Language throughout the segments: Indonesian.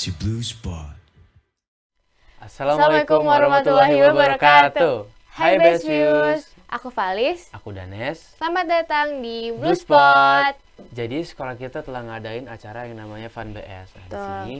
to Blue Spot. Assalamualaikum warahmatullahi wabarakatuh. Hai Best Views. Aku Valis. Aku Danes. Selamat datang di Blue Spot. Jadi sekolah kita telah ngadain acara yang namanya Fun BS. Nah, di sini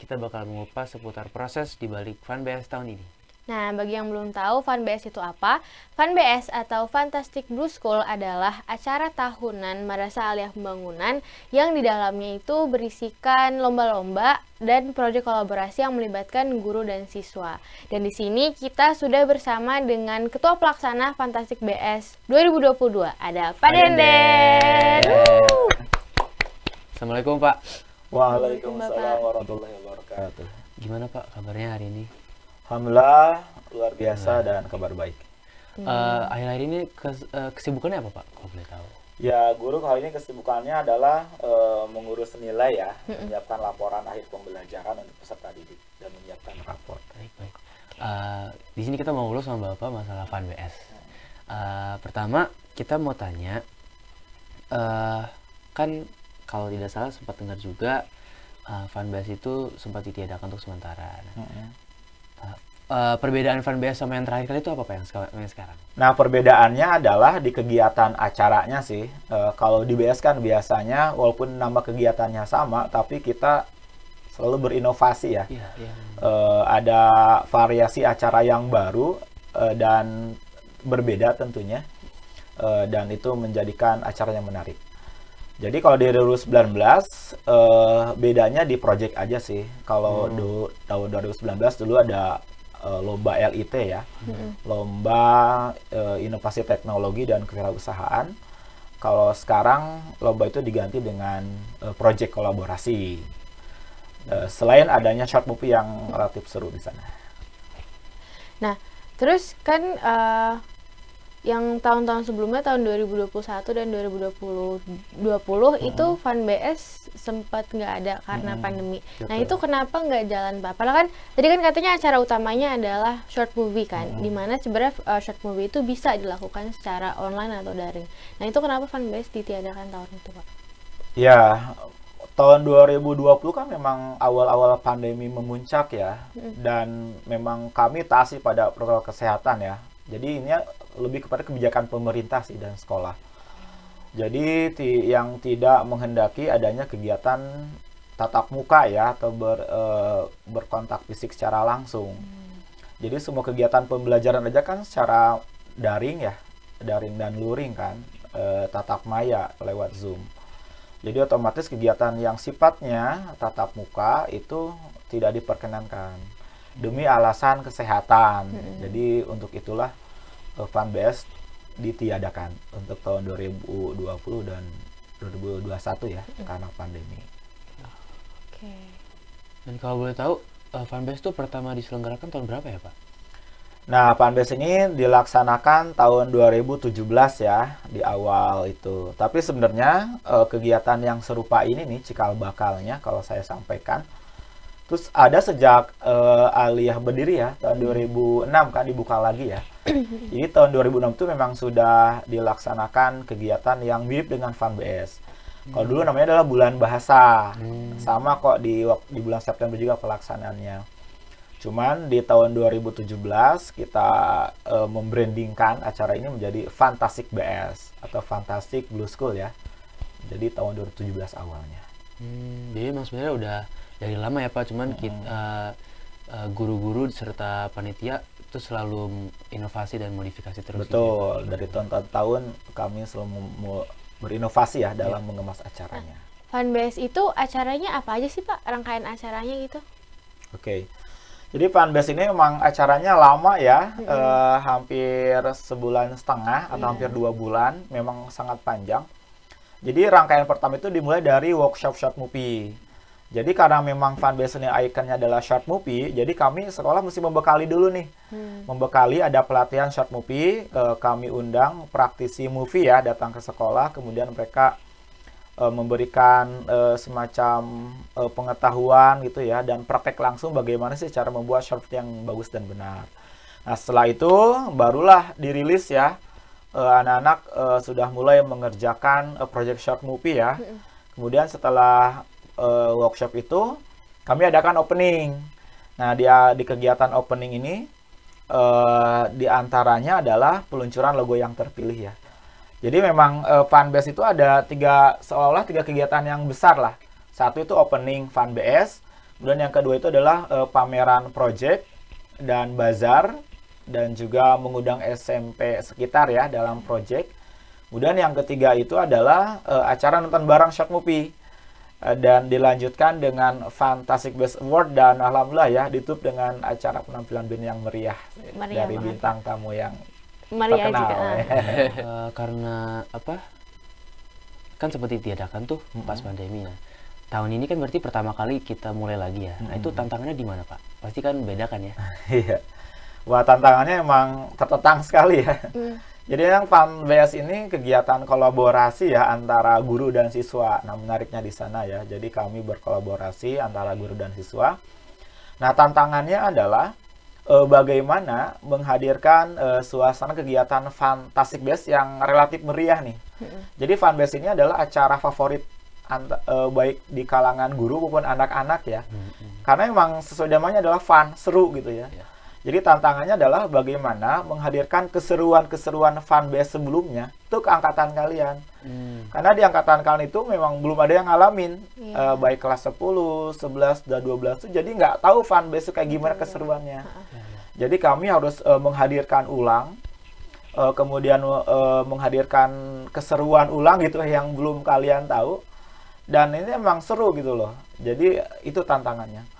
kita bakal mengupas seputar proses di balik Fun BS tahun ini. Nah, bagi yang belum tahu Fun BS itu apa? Fun BS atau Fantastic Blue School adalah acara tahunan Madrasah Aliyah Pembangunan yang di dalamnya itu berisikan lomba-lomba dan proyek kolaborasi yang melibatkan guru dan siswa. Dan di sini kita sudah bersama dengan Ketua Pelaksana Fantastic BS 2022. Ada Pak Denden. Assalamualaikum Pak. Waalaikumsalam warahmatullahi wabarakatuh. Gimana Pak kabarnya hari ini? Alhamdulillah luar biasa dan kabar baik. Hmm. Eh, Akhir-akhir ini kes- eh, kesibukannya apa Pak? Kalau boleh tahu. Ya guru kali ini kesibukannya adalah eh, mengurus nilai ya, menyiapkan laporan akhir pembelajaran untuk peserta didik dan menyiapkan rapor. Baik baik. Eh, di sini kita mau ngobrol sama Bapak masalah Fun BS. Eh, pertama kita mau tanya, eh kan kalau tidak salah sempat dengar juga eh, Fun BS itu sempat ditiadakan untuk sementara. Nah, Mm-mm. Eh, perbedaan Fun BS sama yang terakhir kali itu apa Pak yang, seka- yang sekarang? Nah perbedaannya adalah di kegiatan acaranya sih. Eh, kalau di BS kan biasanya walaupun nama kegiatannya sama, tapi kita selalu berinovasi ya. Iya iya. eh, ada variasi acara yang baru eh, dan berbeda tentunya Eh, dan itu menjadikan acara yang menarik. Jadi kalau di 2019 eh, bedanya di project aja sih. Kalau dulu tahun 2019 dulu ada eh, lomba LIT ya, lomba eh, inovasi teknologi dan kewirausahaan. Kalau sekarang lomba itu diganti dengan eh, project kolaborasi. Eh, selain adanya short movie yang relatif seru di sana. Nah, terus kan eh, yang tahun-tahun sebelumnya tahun 2021 dan 2020 20 itu Fun BS sempat nggak ada karena pandemi. Nah, itu kenapa nggak jalan Pak? Padahal kan tadi kan katanya acara utamanya adalah short movie kan, di mana sebenarnya eh, short movie itu bisa dilakukan secara online atau daring. Nah, itu kenapa Fun BS ditiadakan tahun itu, Pak? Ya, tahun 2020 kan memang awal-awal pandemi memuncak ya, dan memang kami taat sih pada protokol kesehatan ya. Jadi ini lebih kepada kebijakan pemerintah sih dan sekolah. Jadi ti- yang tidak menghendaki adanya kegiatan tatap muka ya atau ber, eh, berkontak fisik secara langsung. Jadi semua kegiatan pembelajaran aja kan secara daring ya, daring dan luring kan, eh, tatap maya lewat Zoom. Jadi otomatis kegiatan yang sifatnya tatap muka itu tidak diperkenankan demi alasan kesehatan. Jadi untuk itulah eh, Fun Best ditiadakan untuk tahun 2020 dan 2021 ya karena pandemi. Oke. Dan kalau boleh tahu eh, Fun BS itu pertama diselenggarakan tahun berapa ya Pak? Nah, Fanbase ini dilaksanakan tahun 2017 ya, di awal itu. Tapi sebenarnya eh, kegiatan yang serupa ini nih, cikal bakalnya kalau saya sampaikan. Terus ada sejak eh, Aliyah berdiri ya, tahun 2006 kan dibuka lagi ya. Jadi tahun 2006 itu memang sudah dilaksanakan kegiatan yang mirip dengan FunBS. Kalau dulu namanya adalah bulan bahasa. Sama kok di di bulan September juga pelaksanaannya. Cuman di tahun 2017 kita eh, membrandingkan acara ini menjadi Fantastic BS atau Fantastic Blue School ya. Jadi tahun 2017 awalnya. Hmm, jadi emang sebenarnya udah dari lama ya Pak, cuman kita eh, eh, guru-guru serta panitia itu selalu inovasi dan modifikasi terus. gitu ya. Betul, dari tahun ke tahun kami selalu berinovasi ya dalam mengemas acaranya. Fun BS itu acaranya apa aja sih, Pak? Rangkaian acaranya gitu? Oke. Jadi Fanbase ini memang acaranya lama ya, eh, hampir sebulan setengah atau hampir dua bulan, memang sangat panjang. Jadi rangkaian pertama itu dimulai dari workshop short movie. Jadi karena memang Fanbase ini ikonnya adalah short movie, jadi kami sekolah mesti membekali dulu nih. Membekali ada pelatihan short movie, eh, kami undang praktisi movie ya datang ke sekolah, kemudian mereka eh, memberikan eh, semacam eh, pengetahuan gitu ya dan praktek langsung bagaimana sih cara membuat short yang bagus dan benar. Nah setelah itu barulah dirilis ya eh, anak-anak eh, sudah mulai mengerjakan eh, project short movie ya. Kemudian setelah eh, workshop itu kami adakan opening. Nah, dia di kegiatan opening ini eh, di antaranya adalah peluncuran logo yang terpilih ya. Jadi memang eh, fanbase itu ada tiga seolah-olah tiga kegiatan yang besar lah. Satu itu opening fanbase, kemudian yang kedua itu adalah eh, pameran project dan bazar dan juga mengundang SMP sekitar ya dalam project. Kemudian yang ketiga itu adalah eh, acara nonton bareng Shock Movie Eh, dan dilanjutkan dengan Fantastic Best Award dan alhamdulillah ya ditutup dengan acara penampilan band yang meriah, Meriah dari banget. bintang tamu yang Maria terkenal. juga. ah. Eh, karena apa kan seperti diadakan tuh pas pandemi nah tahun ini kan berarti pertama kali kita mulai lagi ya nah itu tantangannya di mana pak pasti kan beda kan ya Iya. Wah tantangannya emang tertentang sekali ya. Hmm. Jadi yang FunBase ini kegiatan kolaborasi ya antara guru dan siswa. Nah menariknya di sana ya. Jadi kami berkolaborasi antara guru dan siswa. Nah tantangannya adalah eh, bagaimana menghadirkan eh, suasana kegiatan Fantastic Base yang relatif meriah nih. Jadi FunBase ini adalah acara favorit anta- eh, baik di kalangan guru maupun anak-anak ya. Karena memang sesuai namanya adalah fun, seru gitu ya. Ya. Jadi tantangannya adalah bagaimana menghadirkan keseruan-keseruan fanbase sebelumnya itu ke angkatan kalian. Hmm. Karena di angkatan kalian itu memang belum ada yang ngalamin Iya. eh, baik kelas 10, 11, dan 12 itu jadi nggak tahu fanbase itu kayak gimana keseruannya. Jadi kami harus eh, menghadirkan ulang eh, kemudian eh, menghadirkan keseruan ulang gitu yang belum kalian tahu dan ini emang seru gitu loh. Jadi itu tantangannya.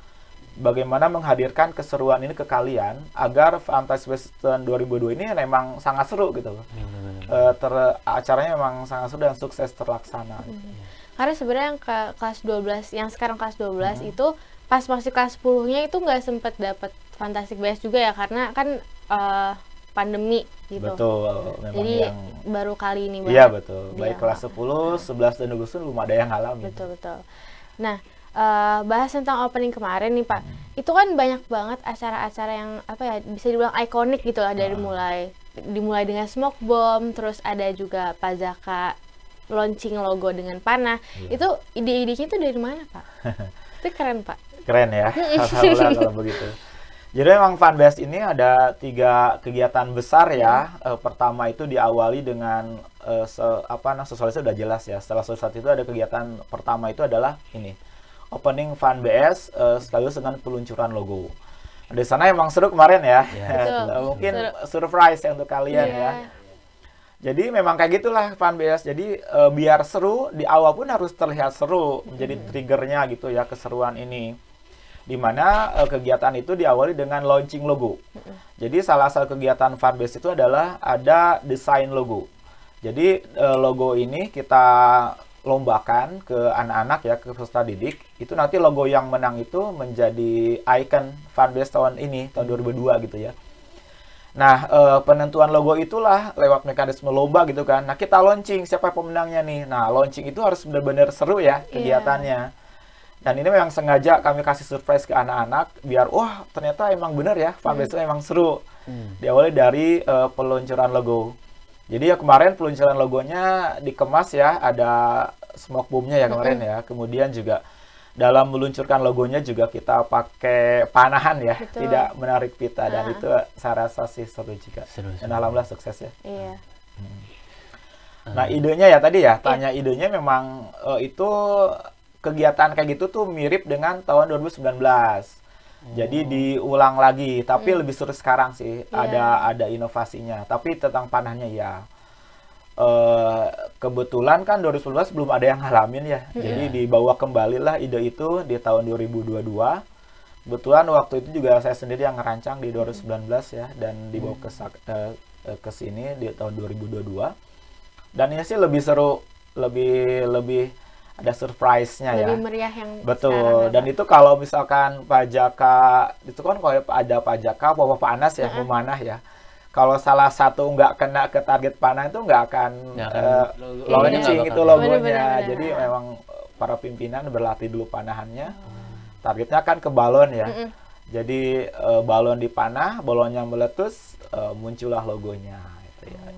Bagaimana menghadirkan keseruan ini ke kalian agar Fantasy Western 2002 ini memang sangat seru gitu loh. Bener-bener. Eh, ter acaranya memang sangat seru dan sukses terlaksana. Karena sebenarnya yang ke kelas 12, yang sekarang kelas 12 Hmm. itu pas masih kelas 10-nya itu nggak sempet dapat Fantastic Beasts juga ya karena kan eh, pandemi gitu. Betul, memang Jadi yang baru kali ini Iya betul. Dia Baik kelas 10, 11 dan 12 itu belum ada yang ngalamin. Betul betul. Nah, eh, bahas tentang opening kemarin nih Pak, itu kan banyak banget acara-acara yang apa ya bisa dibilang ikonik gitu lah dari mulai dimulai dengan smoke bomb, terus ada juga Pazaka launching logo dengan panah. Itu ide-idenya itu dari mana Pak? itu keren Pak. Keren ya, alhamdulillah kalau begitu. Jadi memang fanbase ini ada tiga kegiatan besar ya. Eh, pertama itu diawali dengan eh, se- apa nah sosialisasi sudah jelas ya. Setelah sosialisasi itu ada kegiatan pertama itu adalah ini opening fanbase eh, sekaligus dengan peluncuran logo. Di sana emang seru kemarin ya. Betul. Eh, Mungkin Seru. surprise ya untuk kalian Iya. ya. Jadi memang kayak gitulah fanbase. Jadi eh, biar seru di awal pun harus terlihat seru, menjadi triggernya gitu ya keseruan ini. Di mana eh, kegiatan itu diawali dengan launching logo. Jadi salah satu kegiatan fanbase itu adalah ada desain logo. Jadi logo ini kita lombakan ke anak-anak ya ke peserta didik. Itu nanti logo yang menang itu menjadi icon fanbase tahun ini tahun 2002 gitu ya. Nah, eh, penentuan logo itulah lewat mekanisme lomba gitu kan. Nah, kita launching siapa pemenangnya nih. Nah, launching itu harus benar-benar seru ya kegiatannya. Dan ini memang sengaja kami kasih surprise ke anak-anak biar wah ternyata emang bener ya fanbase itu emang seru. Hmm. Diawali dari eh, peluncuran logo. Jadi ya kemarin peluncuran logonya dikemas ya, ada smoke boomnya ya kemarin ya. Kemudian juga dalam meluncurkan logonya juga kita pakai panahan ya, Betul. tidak menarik pita dan Ah. itu saya rasa sih seru juga. Seru, Dan seru. alhamdulillah sukses ya. Iya. Nah idenya ya tadi ya, tanya idenya memang eh, itu kegiatan kayak gitu tuh mirip dengan tahun 2019. Jadi diulang lagi, tapi lebih seru sekarang sih. Ada ada inovasinya. Tapi tentang panahnya ya. eh kebetulan kan 2019 belum ada yang ngalamin ya. Jadi dibawa kembali lah ide itu di tahun 2022. Kebetulan waktu itu juga saya sendiri yang ngerancang di 2019 ya dan dibawa ke sak- eh, eh, ke sini di tahun 2022 dan ini sih lebih seru lebih lebih ada surprise-nya ya Lebih meriah yang betul sekarang ya, dan Pak. itu kalau misalkan pajaka itu kan kalau ada pajaka bapak panas ya memanah ya kalau salah satu nggak kena ke target panah itu nggak akan, Nggak akan- eh, logo- Iya. launching itu logonya Bener-bener. jadi memang para pimpinan berlatih dulu panahannya targetnya kan ke balon ya Mm-mm. jadi eh, balon dipanah balonnya meletus eh, muncullah logonya ya.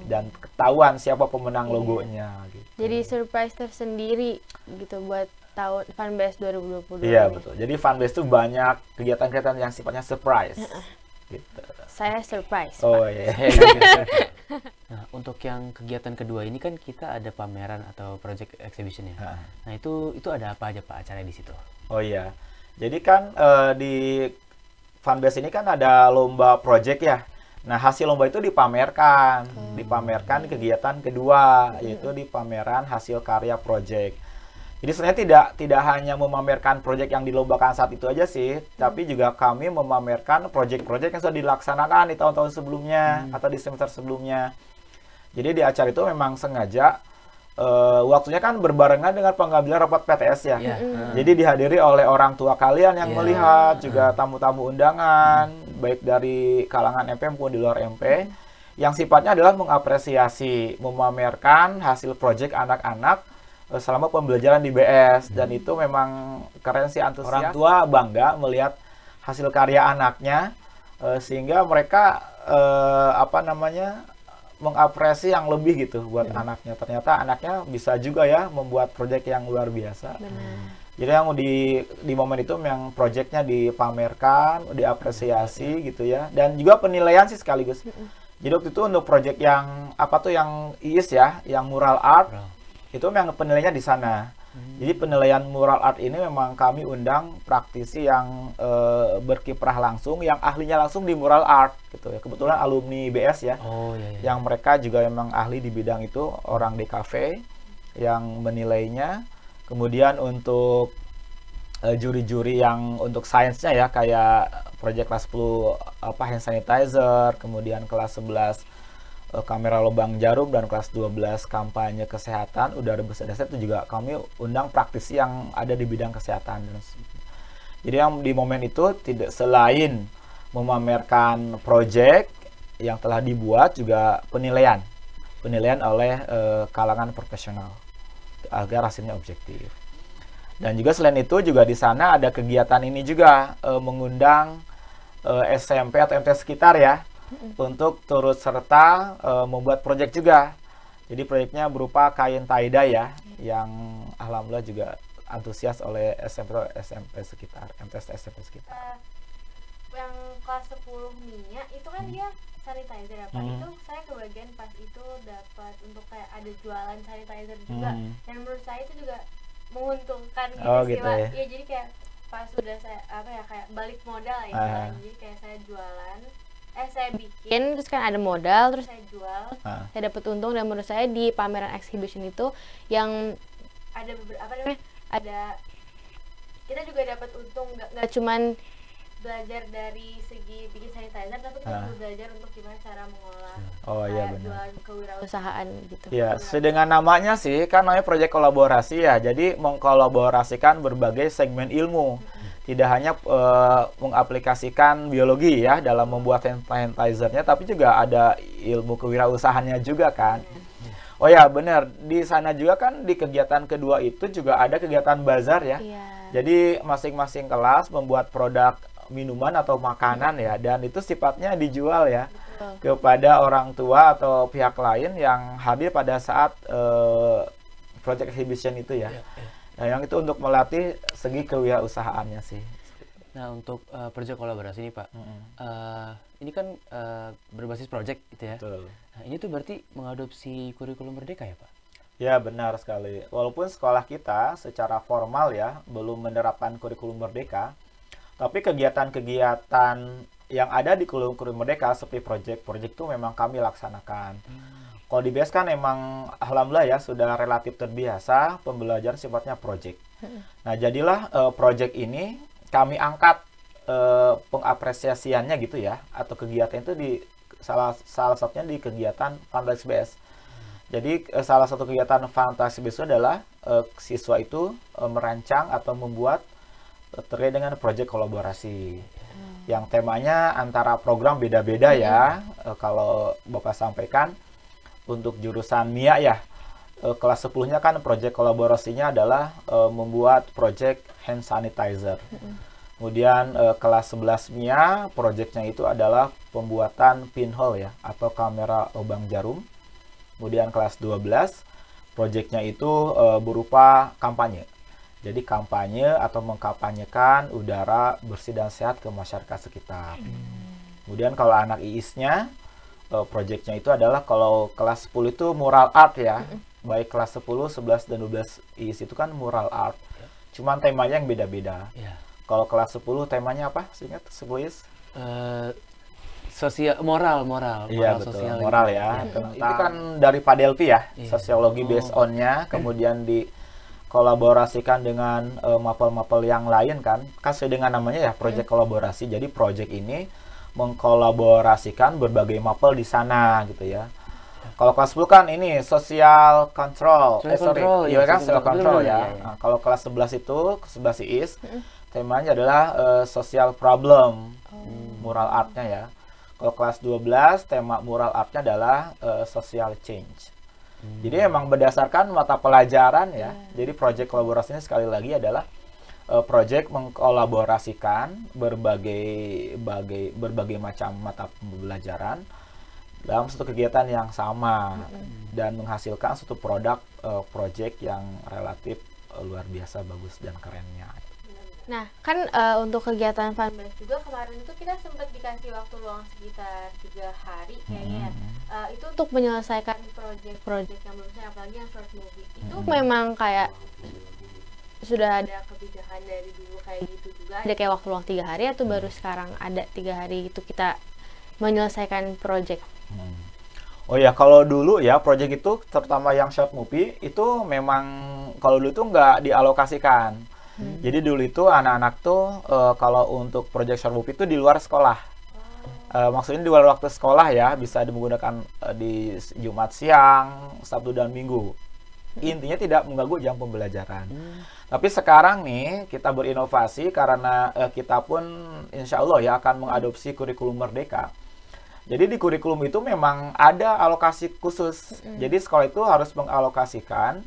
Dan ketahuan siapa pemenang Iya. logonya gitu. Jadi surprise tersendiri gitu buat tahun Fanbase 2022 Iya ini. betul. Jadi fanbase tuh banyak kegiatan-kegiatan yang sifatnya surprise. gitu. Saya surprise. Oh Pak. iya. Nah, untuk yang kegiatan kedua ini kan kita ada pameran atau project exhibition ya. Nah, Nah, itu itu ada apa aja Pak acaranya di situ? Oh iya. Jadi kan eh, di fanbase ini kan ada lomba project ya. Nah, hasil lomba itu dipamerkan, dipamerkan di kegiatan kedua yaitu di pameran hasil karya project. Jadi sebenarnya tidak tidak hanya memamerkan project yang dilombakan saat itu aja sih, tapi juga kami memamerkan project-project yang sudah dilaksanakan di tahun-tahun sebelumnya atau di semester sebelumnya. Jadi di acara itu memang sengaja eh, waktunya kan berbarengan dengan pengambilan rapat PTS ya. Iya. heeh. Jadi dihadiri oleh orang tua kalian yang Iya. melihat, juga tamu-tamu undangan, baik dari kalangan MP maupun di luar MP, yang sifatnya adalah mengapresiasi, memamerkan hasil proyek anak-anak eh, selama pembelajaran di BS. Dan itu memang keren sih antusias. Orang tua bangga melihat hasil karya anaknya, eh, sehingga mereka eh, apa namanya mengapresiasi yang lebih gitu buat anaknya. Ternyata anaknya bisa juga ya membuat proyek yang luar biasa. Benar. Jadi yang di di momen itu yang proyeknya dipamerkan, diapresiasi gitu ya, dan juga penilaian sih sekaligus. Jadi waktu itu untuk proyek yang apa tuh yang IIS ya, yang mural art, itu memang penilaiannya di sana. Jadi penilaian mural art ini memang kami undang praktisi yang eh, berkiprah langsung, yang ahlinya langsung di mural art gitu ya. Kebetulan alumni BS ya Oh iya iya. yang mereka juga memang ahli di bidang itu orang DKV yang menilainya kemudian untuk eh, juri-juri yang untuk sainsnya ya kayak project kelas 10 apa hand sanitizer kemudian kelas 11 eh, kamera lubang jarum dan kelas 12 kampanye kesehatan udara bersih itu juga kami undang praktisi yang ada di bidang kesehatan jadi yang di momen itu tidak selain memamerkan project yang telah dibuat juga penilaian penilaian oleh eh, kalangan profesional agar hasilnya objektif. Dan juga selain itu juga di sana ada kegiatan ini juga eh, mengundang eh, SMP atau MT sekitar ya untuk turut serta eh, membuat proyek juga. Jadi proyeknya berupa kain taida ya yang alhamdulillah juga antusias oleh SMP atau SMP sekitar MTS SMP sekitar. Yang kelas 10 Mia itu kan dia sanitizer ya Pak. Hmm. Itu saya kebagian pas itu dapat untuk kayak ada jualan sanitizer juga. Hmm. Dan menurut saya itu juga menguntungkan gitu Oh, sih gitu Pak. ya. Iya, jadi kayak pas udah saya apa ya kayak balik modal ya Ah. istilahnya. Jadi kayak saya jualan eh saya bikin terus kan ada modal terus saya jual Ah. saya dapat untung dan menurut saya di pameran exhibition itu yang ada beberapa apa namanya ada kita juga dapat untung nggak nggak cuman belajar dari segi bikin sanitizer tapi kita Ah. juga belajar untuk gimana cara mengolah oh iya kayak benar jualan kewirausahaan gitu Ya, sedengan namanya sih kan namanya proyek kolaborasi ya. Jadi mengkolaborasikan berbagai segmen ilmu. Tidak hanya eh, mengaplikasikan biologi ya dalam membuat hand sanitizer-nya, tapi juga ada ilmu kewirausahaannya juga kan. Oh ya, benar. Di sana juga kan di kegiatan kedua itu juga ada kegiatan bazar ya. iya Jadi masing-masing kelas membuat produk minuman atau makanan ya dan itu sifatnya dijual ya betul. kepada orang tua atau pihak lain yang hadir pada saat eh, project exhibition itu ya. Iya, iya. Nah, yang itu untuk melatih segi kewirausahaannya sih. Nah, untuk eh, project kolaborasi nih, Pak. eh, ini kan eh, berbasis project gitu ya. Betul. Nah, ini tuh berarti mengadopsi kurikulum merdeka ya, Pak? Ya benar sekali. Walaupun sekolah kita secara formal ya belum menerapkan kurikulum merdeka, tapi kegiatan-kegiatan yang ada di kurikulum merdeka seperti project-project itu memang kami laksanakan. Kalau di BS kan emang alhamdulillah ya sudah relatif terbiasa pembelajaran sifatnya project. Nah jadilah eh, project ini kami angkat eh, pengapresiasiannya gitu ya atau kegiatan itu di salah salah satunya di kegiatan Fantasy BS. Jadi eh, salah satu kegiatan Fantasy BS itu adalah eh, siswa itu eh, merancang atau membuat terkait dengan proyek kolaborasi. Yang temanya antara program beda-beda ya. Eh, kalau Bapak sampaikan untuk jurusan MIA ya. eh, kelas 10-nya kan proyek kolaborasinya adalah eh, membuat proyek hand sanitizer. Kemudian eh, kelas 11 MIA proyeknya itu adalah pembuatan pinhole ya atau kamera lubang jarum. Kemudian kelas 12 proyeknya itu eh, berupa kampanye. Jadi kampanye atau mengkampanyekan udara bersih dan sehat ke masyarakat sekitar. Kemudian kalau anak IIS-nya eh, proyeknya itu adalah kalau kelas 10 itu mural art ya. Baik kelas 10, 11 dan 12 IIS itu kan mural art. Cuman temanya yang beda-beda. Ya. Kalau kelas 10 temanya apa? Seingat 10 IIS? Eh, sosial moral moral Iya moral betul, sosial moral ya. Tentang- Itu kan dari Pak Delvi ya, Iya. sosiologi based on-nya, kemudian di kolaborasikan dengan eh, mapel-mapel yang lain kan. Kan sesuai dengan namanya ya, project kolaborasi. Jadi project ini mengkolaborasikan berbagai mapel di sana gitu ya. Kalau kelas 10 kan ini social control. Social eh sorry, control, iya iya, kan social control. ya. iya. Nah, kalau kelas 11 itu, ke 11 IIS, temanya adalah eh, social problem mural artnya ya. Kalau kelas 12 tema mural artnya adalah eh, social change. Jadi emang berdasarkan mata pelajaran ya. Jadi project kolaborasinya sekali lagi adalah eh, project mengkolaborasikan berbagai bagai, berbagai macam mata pembelajaran dalam satu kegiatan yang sama dan menghasilkan suatu produk eh, project yang relatif eh, luar biasa bagus dan kerennya. Nah, kan eh, untuk kegiatan funbase juga kemarin itu kita sempat dikasih waktu luang sekitar tiga hari kayaknya. ya. Eh, itu untuk menyelesaikan proyek-proyek yang belum selesai, apalagi yang short movie. Itu memang kayak sudah ada kebijakan dari dulu kayak gitu juga. Ada kayak waktu luang tiga hari atau baru sekarang ada tiga hari itu kita menyelesaikan proyek. Hmm. Oh ya, kalau dulu ya proyek itu terutama yang short movie itu memang kalau dulu itu nggak dialokasikan. Jadi dulu itu anak-anak tuh eh, kalau untuk proyek short movie itu di luar sekolah. Eh, maksudnya di luar waktu sekolah ya, bisa menggunakan eh, di Jumat siang, Sabtu dan Minggu. Intinya tidak mengganggu jam pembelajaran. Tapi sekarang nih kita berinovasi karena eh, kita pun insya Allah ya akan mengadopsi kurikulum merdeka. Jadi di kurikulum itu memang ada alokasi khusus. Jadi sekolah itu harus mengalokasikan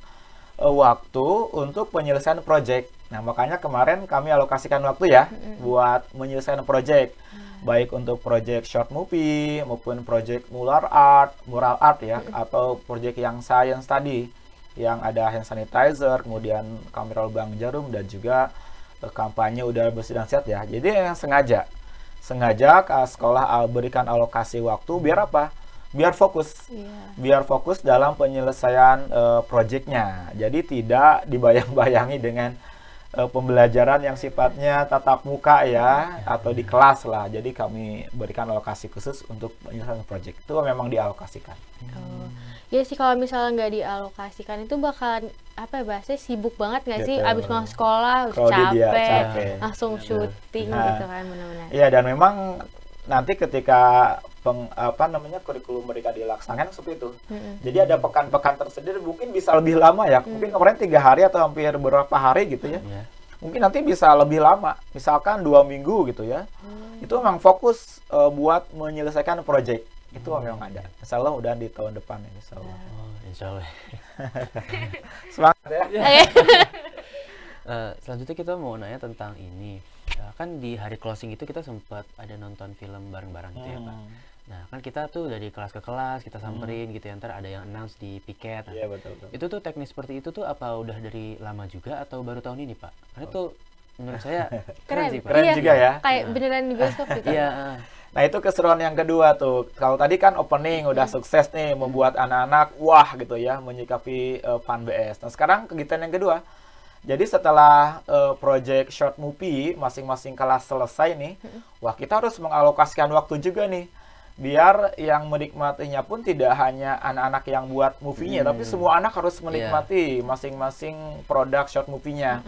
eh, waktu untuk penyelesaian proyek. Nah makanya kemarin kami alokasikan waktu ya buat menyelesaikan proyek. Baik untuk proyek short movie maupun proyek mural art, mural art ya, atau proyek yang science tadi yang ada hand sanitizer, kemudian kamera lubang jarum dan juga eh, kampanye udara bersih dan sehat ya. Jadi yang sengaja sengaja eh, sekolah eh, berikan alokasi waktu biar apa? Biar fokus. Iya. Biar fokus dalam penyelesaian eh, proyeknya. Jadi tidak dibayang-bayangi dengan eh, pembelajaran yang sifatnya tatap muka ya atau di kelas lah. Jadi kami berikan alokasi khusus untuk penyelesaian proyek. Itu memang dialokasikan. Oh. Ya sih kalau misalnya nggak dialokasikan itu bakalan apa ya bahasanya sibuk banget nggak sih abis masuk sekolah capek, ya, capek. langsung syuting Nah. gitu kan benar-benar. Iya dan memang nanti ketika peng, apa namanya kurikulum mereka dilaksanakan seperti itu. Mm-mm. Jadi ada pekan-pekan tersendiri mungkin bisa lebih lama ya. Mungkin kemarin tiga hari atau hampir beberapa hari gitu ya. Iya. Mungkin nanti bisa lebih lama. Misalkan dua minggu gitu ya. Itu memang fokus eh, buat menyelesaikan proyek. Itu memang ada. Insya Allah udah di tahun depan ya. Insya Allah. Oh, insya Allah. Semangat ya. Eh, selanjutnya kita mau nanya tentang ini. Eh, kan di hari closing itu kita sempat ada nonton film bareng-bareng gitu ya pak. Hmm. Nah kan kita tuh dari kelas ke kelas kita samperin gitu ya. Ntar ada yang announce di piket. Iya betul betul. Itu tuh teknik seperti itu tuh apa udah dari lama juga atau baru tahun ini pak? Karena itu menurut saya keren, Keren, sih pak. Keren Iya. juga ya. Kayak beneran di bioskop gitu. Iya. ah. Nah itu keseruan yang kedua tuh. Kalau tadi kan opening udah sukses nih membuat anak-anak wah gitu ya menyikapi eh, Fun BS. Nah sekarang kegiatan yang kedua. Jadi setelah eh, project short movie masing-masing kelas selesai nih, wah kita harus mengalokasikan waktu juga nih. Biar yang menikmatinya pun tidak hanya anak-anak yang buat movie-nya, tapi semua anak harus menikmati masing-masing produk short movie-nya.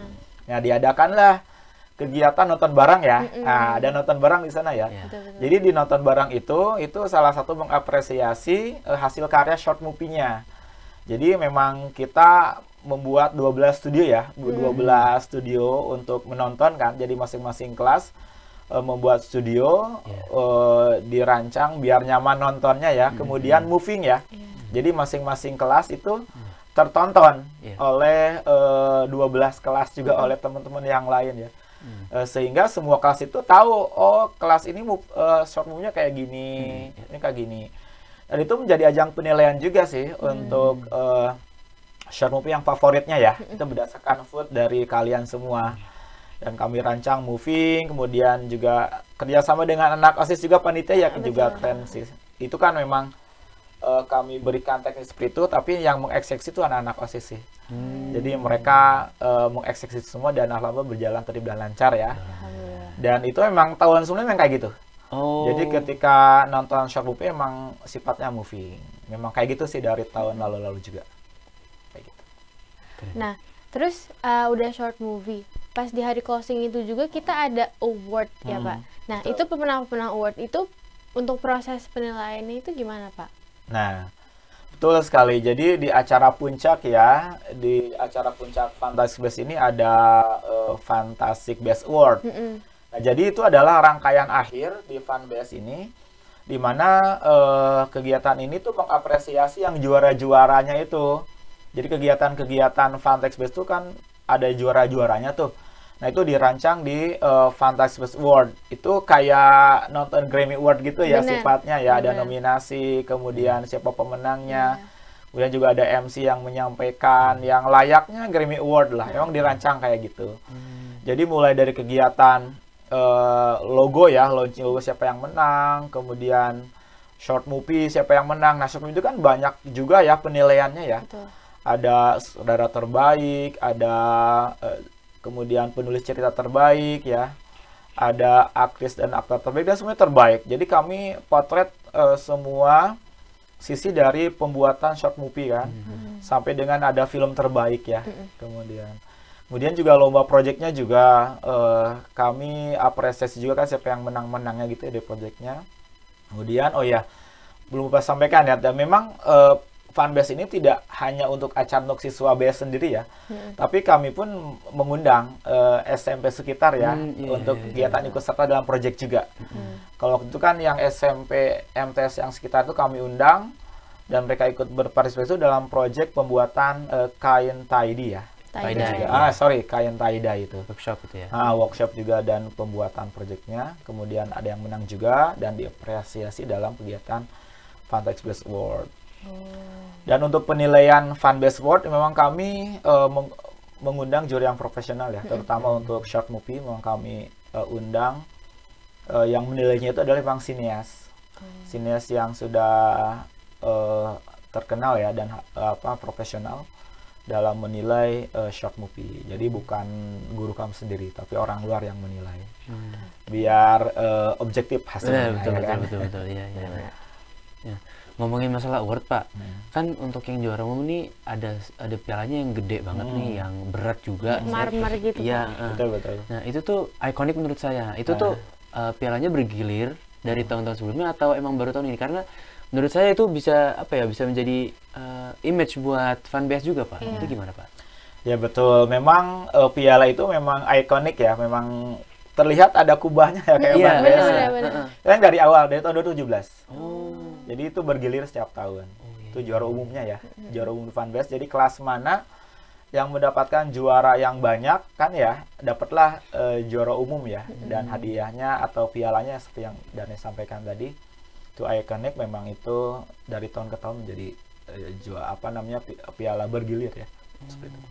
Nah diadakanlah kegiatan nonton bareng ya. Nah ada nonton bareng di sana ya. Iya. Betul, betul. Jadi di nonton bareng itu itu salah satu mengapresiasi eh, hasil karya short movie-nya. Jadi memang kita membuat 12 studio ya, bu- 12 studio untuk menonton kan. Jadi masing-masing kelas eh, membuat studio Iya. eh, dirancang biar nyaman nontonnya ya. Kemudian moving ya. Iya. Jadi masing-masing kelas itu tertonton Iya. oleh eh, 12 kelas juga oleh teman-teman yang lain ya. Eh, sehingga semua kelas itu tahu oh kelas ini move, eh, short move-nya kayak gini Hmm, ini kayak gini dan itu menjadi ajang penilaian juga sih untuk eh, short movie yang favoritnya ya itu berdasarkan vote dari kalian semua dan kami rancang moving kemudian juga kerjasama dengan anak osis juga panitia ya juga keren sih. Itu kan memang eh, kami berikan teknis seperti itu tapi yang mengeksekusi itu anak-anak osis sih. Hmm. jadi mereka eh, mengeksekusi semua dan alhamdulillah berjalan tertib dan lancar ya. Alhamdulillah. dan itu memang tahun sebelumnya memang kayak gitu. Oh. jadi ketika nonton short movie emang sifatnya moving. Memang kayak gitu sih dari tahun lalu-lalu juga. Kayak gitu. Nah, terus uh, udah short movie. Pas di hari closing itu juga kita ada award ya, Hmm, Pak. Nah, itu pemenang-pemenang award itu untuk proses penilaiannya itu gimana, Pak? Nah, betul sekali. Jadi di acara puncak ya, di acara puncak Fantastic Best ini ada eh, Fantastic Best Award. Mm-mm. Nah, jadi itu adalah rangkaian akhir di Fanbase ini, di mana eh, kegiatan ini tuh mengapresiasi yang juara-juaranya itu. Jadi kegiatan-kegiatan Fantex Best itu kan ada juara-juaranya tuh. Nah itu dirancang di eh, Fantastic Best Award. Itu kayak nonton Grammy Award gitu ya Bener, sifatnya ya. Ada bener. nominasi, kemudian siapa pemenangnya. Iya. Kemudian juga ada MC yang menyampaikan yang layaknya Grammy Award lah. Memang dirancang kayak gitu. Jadi mulai dari kegiatan eh, logo ya, launching logo siapa yang menang, kemudian short movie siapa yang menang. Nah, short movie itu kan banyak juga ya penilaiannya ya. Betul. Ada saudara terbaik, ada eh, kemudian penulis cerita terbaik ya. Ada aktris dan aktor terbaik dan semuanya terbaik. Jadi kami potret eh, semua sisi dari pembuatan short movie kan. Sampai dengan ada film terbaik ya kemudian. Kemudian juga lomba proyeknya juga eh, kami apresiasi juga kan siapa yang menang-menangnya gitu ya di proyeknya kemudian oh ya belum lupa sampaikan ya. Dan memang eh, fanbase ini tidak hanya untuk acara untuk siswa BS sendiri ya tapi kami pun mengundang eh, SMP sekitar ya Hmm, iya, untuk iya, iya. kegiatan ikut serta dalam proyek juga kalau waktu itu kan yang SMP MTS yang sekitar itu kami undang dan mereka ikut berpartisipasi dalam proyek pembuatan eh, kain taidi ya. Tie-dye. Juga. Ah sorry kain taida itu. workshop itu ya. Ah, workshop juga dan pembuatan proyeknya. Kemudian ada yang menang juga dan diapresiasi dalam kegiatan Fantex Best Award. Dan untuk penilaian Fan Best Award memang kami eh, meng- mengundang juri yang profesional ya, terutama untuk short movie memang kami eh, undang eh, yang menilainya itu adalah memang sinias. Sinias yang sudah eh, terkenal ya dan eh, apa profesional dalam menilai eh, short movie. Jadi bukan guru kami sendiri, tapi orang luar yang menilai. Biar eh, objektif hasilnya. betul, ya betul, kan? betul, betul, iya, iya. iya. Ya. Ngomongin masalah award Pak, Hmm. kan untuk yang juara umum nih ada ada pialanya yang gede banget nih, Hmm. yang berat juga. Marmer gitu, Iya. Pak. eh. Betul betul. Nah itu tuh ikonik menurut saya. Itu Ah. tuh eh, pialanya bergilir dari tahun-tahun sebelumnya atau emang baru tahun ini? Karena menurut saya itu bisa apa ya bisa menjadi eh, image buat fanbase juga Pak. Iya. Itu gimana Pak? Ya betul, memang eh, piala itu memang ikonik ya, memang terlihat ada kubahnya ya kayak Iya, Bang bener, ya. bener, bener. Heeh. Kan dari awal dari tahun 2017. Oh. Jadi itu bergilir setiap tahun. iya. Itu juara umumnya ya, juara umum fanbase. Jadi kelas mana yang mendapatkan juara yang banyak kan ya, dapatlah eh, juara umum ya dan hadiahnya atau pialanya seperti yang Dani sampaikan tadi. Itu ikonik memang itu dari tahun ke tahun menjadi eh, juara apa namanya pi- piala bergilir ya. Seperti itu.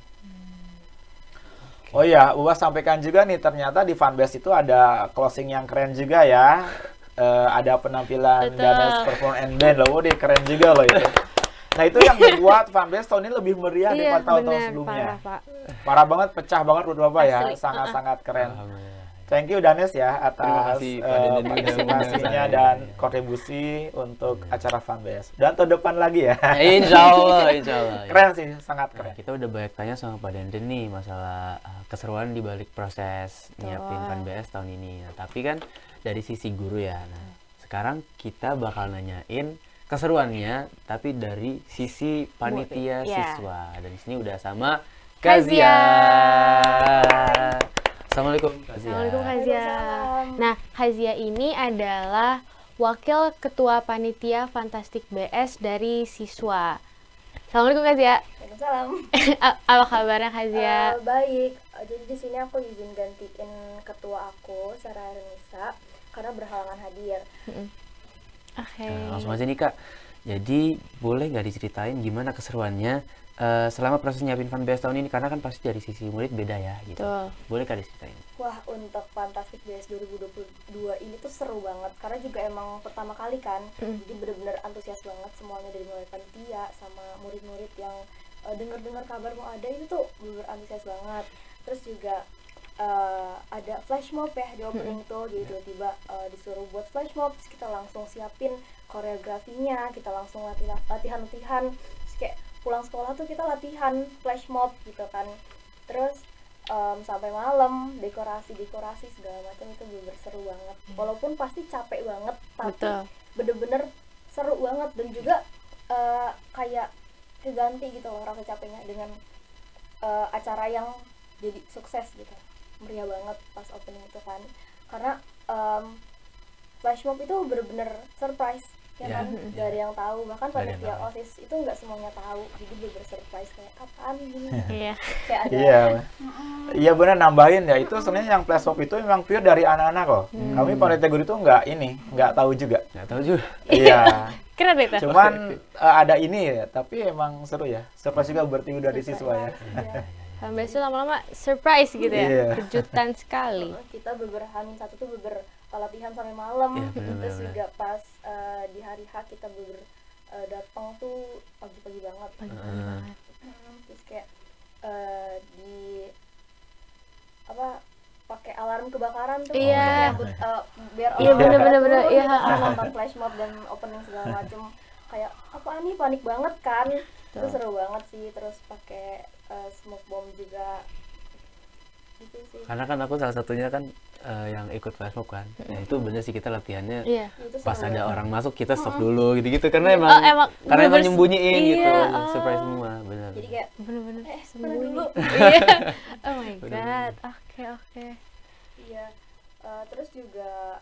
Oh iya, Uwa sampaikan juga nih ternyata di fanbase itu ada closing yang keren juga ya. Eh, ada penampilan Betul. Danes Perform and Band loh, Wah, keren juga loh itu. Nah itu yang membuat fanbase tahun ini lebih meriah Iya, daripada tahun-tahun sebelumnya. parah, Pak. Parah banget, pecah banget buat Bapak ya, sangat-sangat keren. Thank you Danes ya atas kasih, eh, partisipasinya undang dan kontribusi untuk acara fanbase. Dan tahun depan lagi ya. insya Allah, insya Allah. ya. keren sih, sangat Nah, keren. kita udah banyak tanya sama Pak Denden nih masalah uh, keseruan di balik proses nyiapin Betul. Fan BS tahun ini. Nah, tapi kan dari sisi guru ya. Nah, sekarang kita bakal nanyain keseruannya tapi dari sisi panitia Iya. siswa. Dan di sini udah sama Kazia. Kazia. Assalamualaikum Kazia. Assalamualaikum Kazia. Nah, Kazia ini adalah Wakil Ketua Panitia Fantastik BS dari siswa. Assalamualaikum Kazia. Waalaikumsalam. A- Apa kabarnya? Eh, baik, Uh, jadi di sini aku izin gantiin ketua aku Sarah Renisa karena berhalangan hadir. Oke. Nah, langsung aja nih kak. Jadi boleh nggak diceritain gimana keseruannya eh, selama proses nyiapin fanbase tahun ini? Karena kan pasti dari sisi murid beda ya gitu. Betul. Boleh kak diceritain? Wah untuk Fantastic BS 2022 ini tuh seru banget karena juga emang pertama kali kan, jadi bener-bener antusias banget semuanya dari mulai panitia sama murid-murid yang uh, dengar-dengar kabar mau ada itu tuh bener-bener antusias banget. Terus juga uh, ada flash mob ya di opening tuh, jadi tiba-tiba uh, disuruh buat flash mob, terus kita langsung siapin koreografinya, kita langsung latih latihan-latihan, terus kayak pulang sekolah tuh kita latihan flash mob gitu kan. Terus em, sampai malam dekorasi-dekorasi segala macam itu bener seru banget. Walaupun pasti capek banget, tapi bener-bener seru banget. Dan juga eh, kayak keganti gitu loh rasa capeknya dengan eh, acara yang jadi sukses gitu. Meriah banget pas opening itu kan. Karena em, flash mob itu bener-bener surprise ya Ya, kan ya. gak ada yang tahu bahkan Nggak ada yang panitia osis itu nggak semuanya tahu jadi bener-bener surprise kayak apaan gini Iya. kayak ada Iya. Iya benar nambahin ya. Itu sebenarnya yang flash mob itu memang pure dari anak-anak kok. Kami panitia guru itu nggak ini, nggak tahu juga. Nggak tahu juga. Iya. Keren itu. Cuman eh, ada ini ya, tapi emang seru ya. Surprise juga bertemu dari siswa ya. Iya. Fanbase itu lama-lama surprise gitu ya. Iya. Kejutan sekali. kita beber Hamin satu tuh beber latihan sampai malam. Iya, bener, terus bener, juga pas eh, di hari H kita beber eh, datang tuh pagi-pagi banget. Pagi-pagi banget. Terus kayak eh, di apa pakai alarm kebakaran tuh. Iya. menyambut, eh, biar Iya, orang bener, pada bener, Iya, nonton flash mob dan opening segala macem. Kayak apa nih? Panik banget kan? Itu seru banget sih. Terus pakai eh, smoke bomb juga. Gitu sih. Karena kan aku salah satunya kan eh, yang ikut mob kan. Nah itu bener sih kita latihannya itu pas ada orang masuk kita stop dulu gitu-gitu karena emang, Oh, emang karena emang nyembunyiin gitu Iya, oh. surprise semua bener jadi kayak Bener-bener eh sembunyi. dulu Iya. Oh my god. Oke, oke. iya Eh, terus juga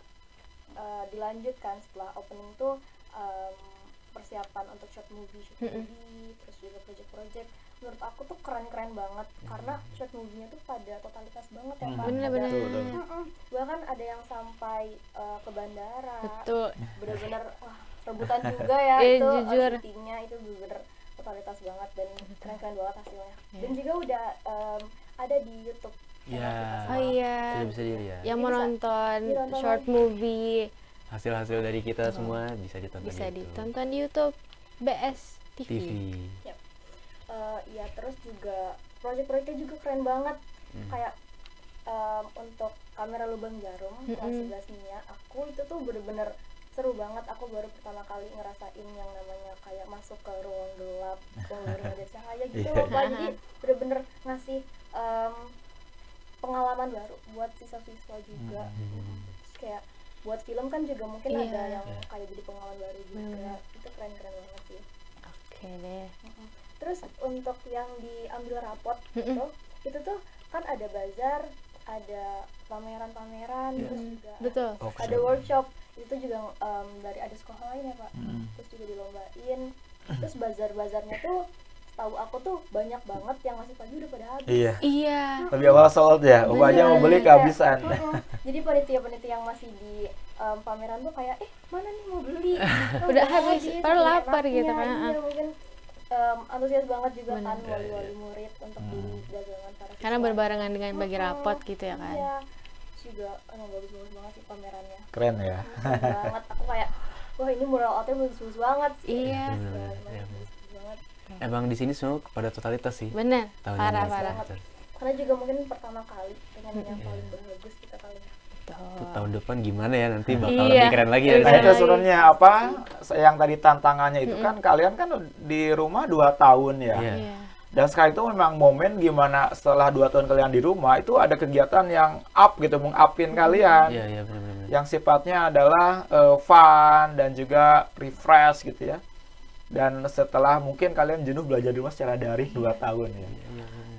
eh, dilanjutkan setelah opening tuh em, persiapan untuk short movie short Mm-mm. movie terus juga project-project menurut aku tuh keren-keren banget karena short movie-nya tuh pada totalitas banget ya Hmm. Pak. Bener-bener. Ada- Betul, betul. Mm-mm. bahkan ada yang sampai eh, ke bandara Betul. bener-bener wah rebutan juga ya Iya, itu eh, jujur. syutingnya itu bener-bener totalitas banget dan keren-keren banget hasilnya Iya. dan juga udah em, ada di YouTube Iya. channel kita Oh iya. sudah bisa dilihat Yang Jadi mau bisa nonton short movie hasil-hasil dari kita semua bisa ditonton bisa di YouTube. ditonton di YouTube BS TV. TV Eh, iya terus juga proyek-proyeknya juga keren banget Hmm. kayak em, untuk kamera lubang jarum kelas Mm-mm. 11 Mia aku itu tuh bener-bener seru banget aku baru pertama kali ngerasain yang namanya kayak masuk ke ruang gelap ruang baru ada cahaya gitu Iya. loh Pak. jadi bener-bener ngasih em, pengalaman baru buat siswa-siswa juga Hmm. Terus kayak buat film kan juga mungkin Iya. ada yang Iya. kayak jadi pengalaman baru juga Bener. itu keren-keren banget sih Oke deh. Mm-mm. Terus untuk yang diambil rapot Mm-mm. itu, itu tuh kan ada bazar, ada pameran-pameran, Iya. terus juga Betul. Oh, ada workshop. Itu juga em, dari ada sekolah lain ya pak. Mm. Terus juga dilombain. Terus bazar-bazarnya tuh, tahu aku tuh banyak banget yang ngasih pagi udah pada habis. Iya. Iya. Lebih awal sold ya. Aja mau beli kehabisan. Mm-mm. Jadi panitia-panitia yang masih di em, pameran tuh kayak, eh mana nih mau beli? Oh, Udah habis, padahal saking lapar gitu kan. Iya, mungkin em, antusias banget juga kan Bener. wali-wali murid untuk beli dagangan para Karena siswa. berbarengan dengan bagi rapot gitu ya kan. Iya. Juga emang bagus-bagus banget sih pamerannya. Keren ya. Banget. Aku kayak, wah ini mural outnya bagus-bagus banget sih. Iya. Bagus Bener, banget, iya, banget. emang di sini semua pada totalitas sih Bener. tahun Parah parah. Karena juga mungkin pertama kali dengan yang Iya. paling bagus Betul. tahun depan gimana ya nanti bakal Iya. lebih keren lagi ya Nah itu sebenarnya apa yang tadi tantangannya itu kan kalian kan di rumah dua tahun ya. Iya. Iya. Dan sekarang itu memang momen gimana setelah dua tahun kalian di rumah itu ada kegiatan yang up gitu, mengupin kalian. iya iya benar-benar Yang sifatnya adalah eh, fun dan juga refresh gitu ya. Dan setelah mungkin kalian jenuh belajar di rumah secara daring dua tahun ya. Iya,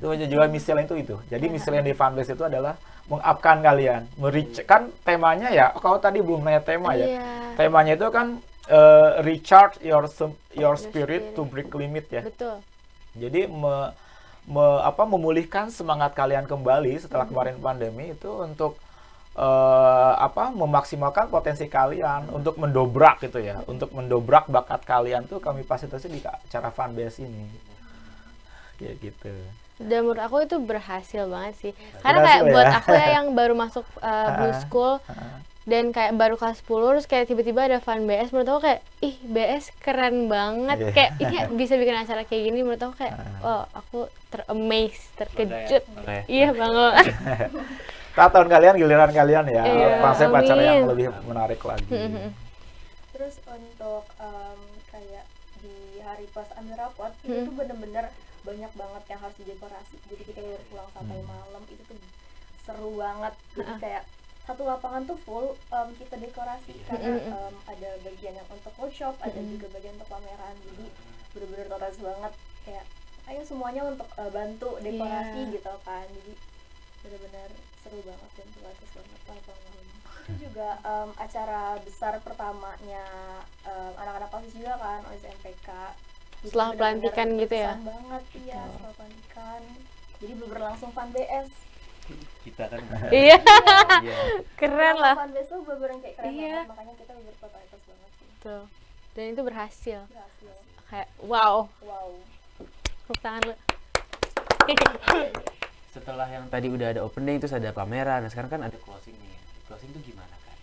Itu aja juga misi lain itu itu. Jadi misi lain di Funbase itu adalah mengupkan kalian. Meric kan temanya ya, kalau tadi belum nanya tema ya. Iya. Temanya itu kan eh, recharge your your spirit spirit. to break limit ya. Betul. Jadi me- me- apa memulihkan semangat kalian kembali setelah kemarin pandemi itu untuk eh, apa memaksimalkan potensi kalian untuk mendobrak gitu ya untuk mendobrak bakat kalian tuh kami fasilitasi di acara fanbase ini kayak gitu dan menurut aku itu berhasil banget sih. Karena kayak Berhasil buat ya? aku ya yang baru masuk uh, blue school dan kayak baru kelas 10 terus kayak tiba-tiba ada fan BS menurut aku kayak ih BS keren banget. Iya. kayak ini bisa bikin acara kayak gini. Menurut aku kayak oh aku teramaze terkejut. Iya banget Nah, tahun kalian giliran kalian ya Iya, konsep acara yang lebih menarik lagi. Terus untuk em, kayak di hari pas ambil rapot itu Hmm. tuh bener-bener banyak banget yang harus didekorasi. Jadi kita baru pulang sampai Hmm. malam itu tuh seru banget. Jadi kayak satu lapangan tuh full em, kita dekorasi karena Mm-mm. em, ada bagian yang untuk workshop ada juga bagian untuk pameran. Jadi bener-bener total banget. Kayak ayo semuanya untuk eh, bantu dekorasi Iya. gitu kan. Jadi bener-bener seru banget dan terbatas banget lah tahun itu juga em, acara besar pertamanya em, anak-anak osis juga kan osis MPK Jadi Setelah pelantikan gitu ya? banget iya setelah pelantikan jadi bener langsung fan BS Kita kan. iya Iya. keren lah fan BS tuh bener kayak keren Iya. banget makanya kita bener totalitas banget sih tuh dan itu berhasil berhasil kayak wow wow tepuk tangan lu Setelah yang tadi udah ada opening terus ada pameran, nah sekarang kan ada closing nih. Closing tuh gimana kan?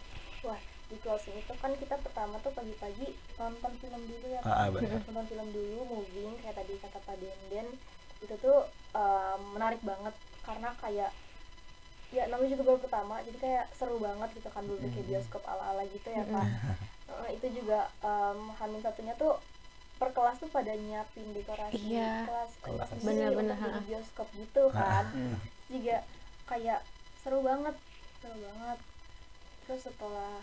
Wah, di closing itu kan kita pertama tuh pagi-pagi nonton film dulu ya. Ah, ah, benar. Nonton film dulu, moving kayak tadi kata Pak Denden. Itu tuh um, menarik banget karena kayak ya namanya juga baru pertama, jadi kayak seru banget gitu kan dulu kayak bioskop ala-ala gitu ya Kak. Eh, itu juga um, Hamin satunya tuh per kelas tuh pada nyiapin dekorasi Iya. kelas kelas sendiri Bener-bener, bioskop gitu kan juga kayak seru banget seru banget terus setelah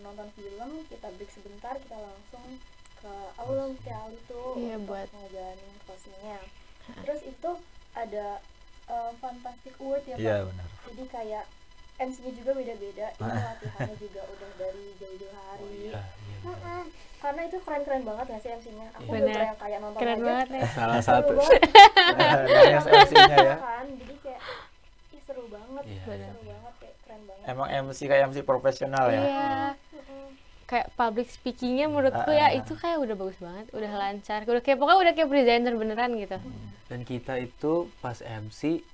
nonton film kita break sebentar kita langsung ke aula Mutiara itu Iya, untuk buat- ngejalanin closingnya terus itu ada em, fantastic award ya iya Pak? benar. Jadi kayak MC-nya juga beda-beda itu latihannya juga udah dari jauh-jauh hari. Iya, iya. Mm-mm. karena itu keren-keren banget gak sih MC-nya aku Bener. udah yang kayak nonton keren aja banget ya. Salah satu. Daniel MC-nya ya. kan jadi kayak ih seru banget. Iya. seru banget kayak keren banget emang MC kayak MC profesional ya iya Mm-mm. kayak public speakingnya menurutku Ah, ya ah. itu kayak udah bagus banget udah lancar udah kayak pokoknya udah kayak presenter beneran gitu Dan kita itu pas MC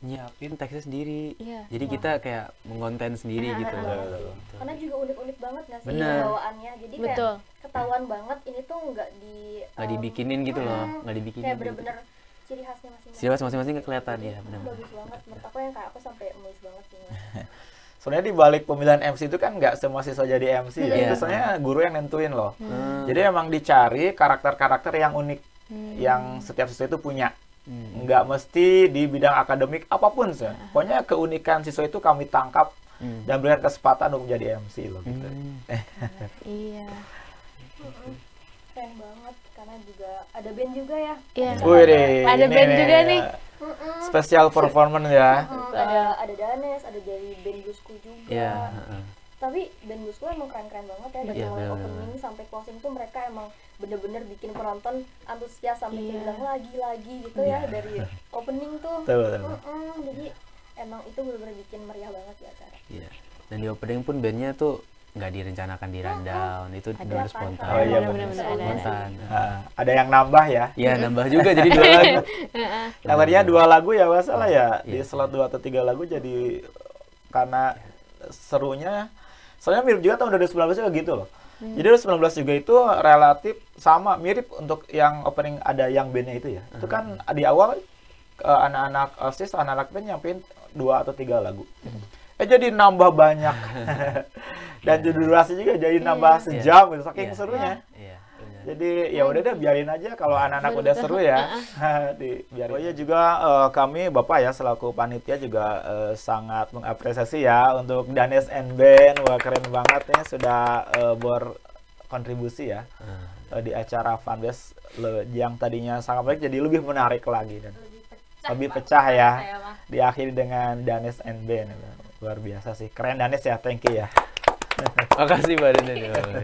nyiapin teksnya sendiri. Iya. Jadi kita kayak mengonten sendiri Ah, gitu. ah, ah. Gitu. karena juga unik-unik banget nggak sih Bener. bawaannya jadi kayak betul ketahuan banget ini tuh nggak di Nggak em, dibikinin gitu loh, nggak dibikinin. kayak gitu. Ciri khasnya masing-masing Jelas masing-masing nggak kelihatan ya, benar. bagus banget menurut aku yang kayak aku sampai emus banget sih sebenarnya di balik pemilihan MC itu kan nggak semua siswa jadi MC ya Iya. itu sebenarnya guru yang nentuin loh Hmm. jadi emang dicari karakter-karakter yang unik Hmm. yang setiap siswa itu punya Hmm. nggak mesti di bidang akademik apa pun sih pokoknya keunikan siswa itu kami tangkap Hmm. dan berikan kesempatan untuk menjadi MC loh gitu. Hmm. iya Mm-mm. keren banget karena juga ada band juga ya iya Wih, deh, Ada ini band juga nih. Mm-mm. Special performance ya. Mm, ada ada Danes ada dari band bluesku juga Iya, heeh. tapi band bluesku emang keren-keren banget ya dari Iya, mulai opening sampai closing tuh mereka emang bener-bener bikin penonton antusias sampai Iya. kayak bilang lagi-lagi gitu ya dari opening tuh betul. Mm-mm, jadi emang itu bener-bener bikin meriah banget ya acara Iya. Dan di opening pun bandnya tuh nggak direncanakan di rundown, itu Ada benar kan? spontan. Oh, iya, ada. Spontan. Nah, ada yang nambah ya. Iya, nambah juga jadi dua lagu. Yang tadinya dua lagu ya masalah ya di Iya. slot dua atau tiga lagu jadi karena serunya soalnya mirip juga tahun 2019 juga gitu loh. Jadi 2019 juga itu relatif sama mirip untuk yang opening ada yang bandnya itu ya. Itu kan di awal eh, anak-anak OSIS, anak-anak band nyampein dua atau tiga lagu. Eh jadi nambah banyak. Dan durasi juga jadi nambah sejam gitu saking Iya, serunya. Iya, benar. Jadi ya udah deh biarin aja kalau anak-anak udah seru ya. di biarin. Oh iya juga eh, kami Bapak ya selaku panitia juga eh, sangat mengapresiasi ya untuk Danes and Ben. Wah keren banget nih sudah eh, berkontribusi ya eh, di acara Fanbase yang tadinya sangat baik jadi lebih menarik lagi dan lebih pecah ya. Diakhiri dengan Danes and Ben. Luar biasa sih. Keren Danes ya. Thank you ya. Makasih Mbak Denden.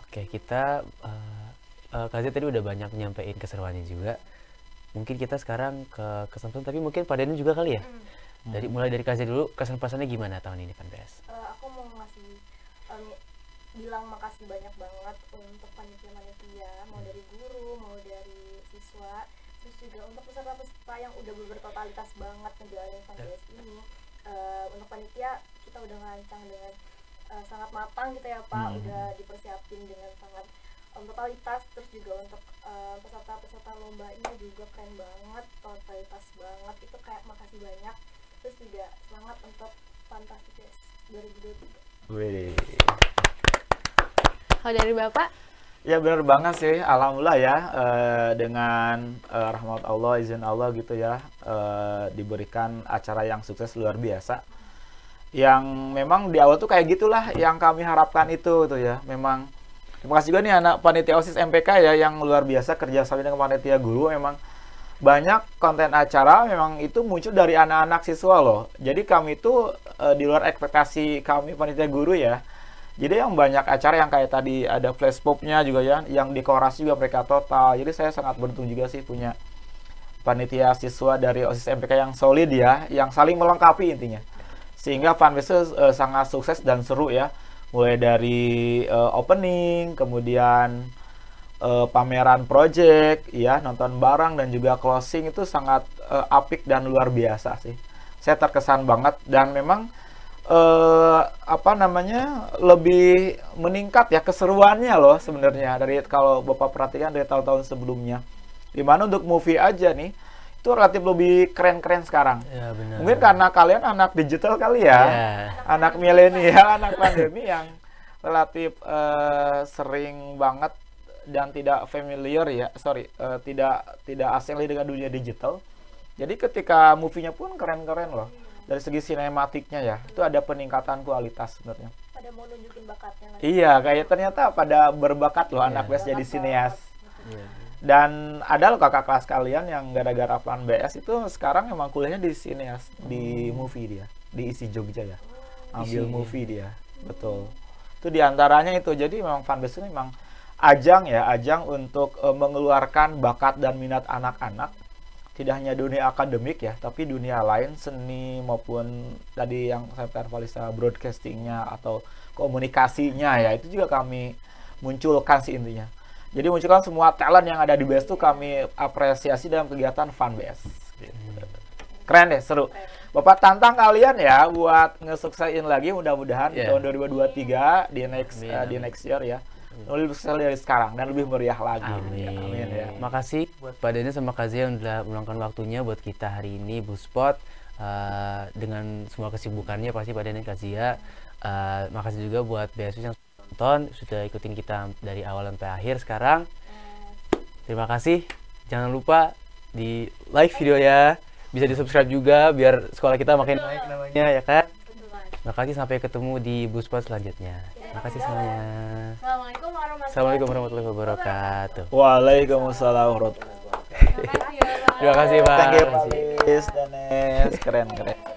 Oke, kita eh eh, Kak Zia tadi udah banyak nyampein keseruannya juga. mungkin kita sekarang ke kesan tapi mungkin Pak Dani juga kali ya. Hmm. Dari mulai dari Kazia dulu kesan pesannya gimana tahun ini FanBS? Eh, aku mau ngasih em, bilang makasih banyak banget untuk panitia-panitia mau dari guru mau dari siswa terus juga untuk peserta-peserta yang udah bertotalitas banget ngejalanin FanBS ini Eh, untuk panitia kita udah ngerancang dengan eh, sangat matang gitu ya pak Hmm. udah dipersiapin dengan sangat em, totalitas terus juga untuk peserta-peserta lomba ini juga keren banget totalitas banget itu kayak makasih banyak terus juga semangat untuk Fantastic Days 2023 Wih. Kalau dari Bapak? Ya benar banget sih, alhamdulillah ya eh, dengan eh, rahmat Allah, izin Allah gitu ya eh, diberikan acara yang sukses luar biasa. Yang memang di awal tuh kayak gitulah yang kami harapkan itu tuh ya. Memang terima kasih juga nih anak panitia OSIS MPK ya yang luar biasa kerja sama dengan panitia guru memang banyak konten acara memang itu muncul dari anak-anak siswa loh. Jadi kami itu di luar ekspektasi kami panitia guru ya. Jadi yang banyak acara yang kayak tadi ada flash popnya juga ya, yang dekorasi juga mereka total. Jadi saya sangat beruntung juga sih punya panitia siswa dari OSIS MPK yang solid ya, yang saling melengkapi intinya. Sehingga fanbase eh, sangat sukses dan seru ya. Mulai dari eh, opening, kemudian eh, pameran project, ya nonton barang dan juga closing itu sangat eh, apik dan luar biasa sih. Saya terkesan banget dan memang eh apa namanya lebih meningkat ya keseruannya loh sebenarnya dari kalau bapak perhatikan dari tahun-tahun sebelumnya. Di mana untuk movie aja nih itu relatif lebih keren-keren sekarang. Ya benar. Mungkin karena kalian anak digital kali ya, Ya. anak milenial, anak pandemi yang relatif eh, sering banget dan tidak familiar ya, sorry, eh, tidak tidak asing lagi dengan dunia digital. Jadi ketika movie-nya pun keren-keren loh. Dari segi sinematiknya ya, itu ada peningkatan kualitas sebenarnya. pada mau nunjukin bakatnya Iya, kayak ternyata pada berbakat loh anak Iya. BS jadi sineas. Iya. Dan ada loh kakak kelas kalian yang gara-gara plan BS itu sekarang emang kuliahnya di sineas, di movie dia, di isi Jogja ya. Ambil Isi. movie dia, betul. Itu di antaranya itu. Jadi memang fanbase ini memang ajang ya, ajang untuk eh, mengeluarkan bakat dan minat anak-anak. Tidak hanya dunia akademik ya, tapi dunia lain seni maupun tadi yang saya Valisa broadcastingnya atau komunikasinya ya itu juga kami munculkan sih intinya. Jadi munculkan semua talent yang ada di BS itu kami apresiasi dalam kegiatan Fun BS. Gitu. Keren deh, seru. Bapak tantang kalian ya buat ngesuksesin lagi mudah-mudahan Yeah. tahun 2023 di next Amin, eh, di next year ya. Lebih sukses dari sekarang dan lebih meriah lagi. Amin. Amin ya. Makasih buat Pak sama Kazia yang udah meluangkan waktunya buat kita hari ini Bu Spot Eh, dengan semua kesibukannya pasti Pak dan Kazia. Eh, makasih juga buat BSU yang nonton sudah ikutin kita dari awal sampai akhir sekarang. Terima kasih. Jangan lupa di like video ya. Bisa di subscribe juga biar sekolah kita makin baik namanya ya kan. Terima kasih sampai ketemu di Bu Spot selanjutnya. Terima kasih semuanya. Assalamualaikum warahmatullahi Assalamualaikum warahmatullahi wabarakatuh. Waalaikumsalam warahmatullahi wabarakatuh. Terima kasih Pak. Thank you Terima kasih. Pak Danes. Keren keren.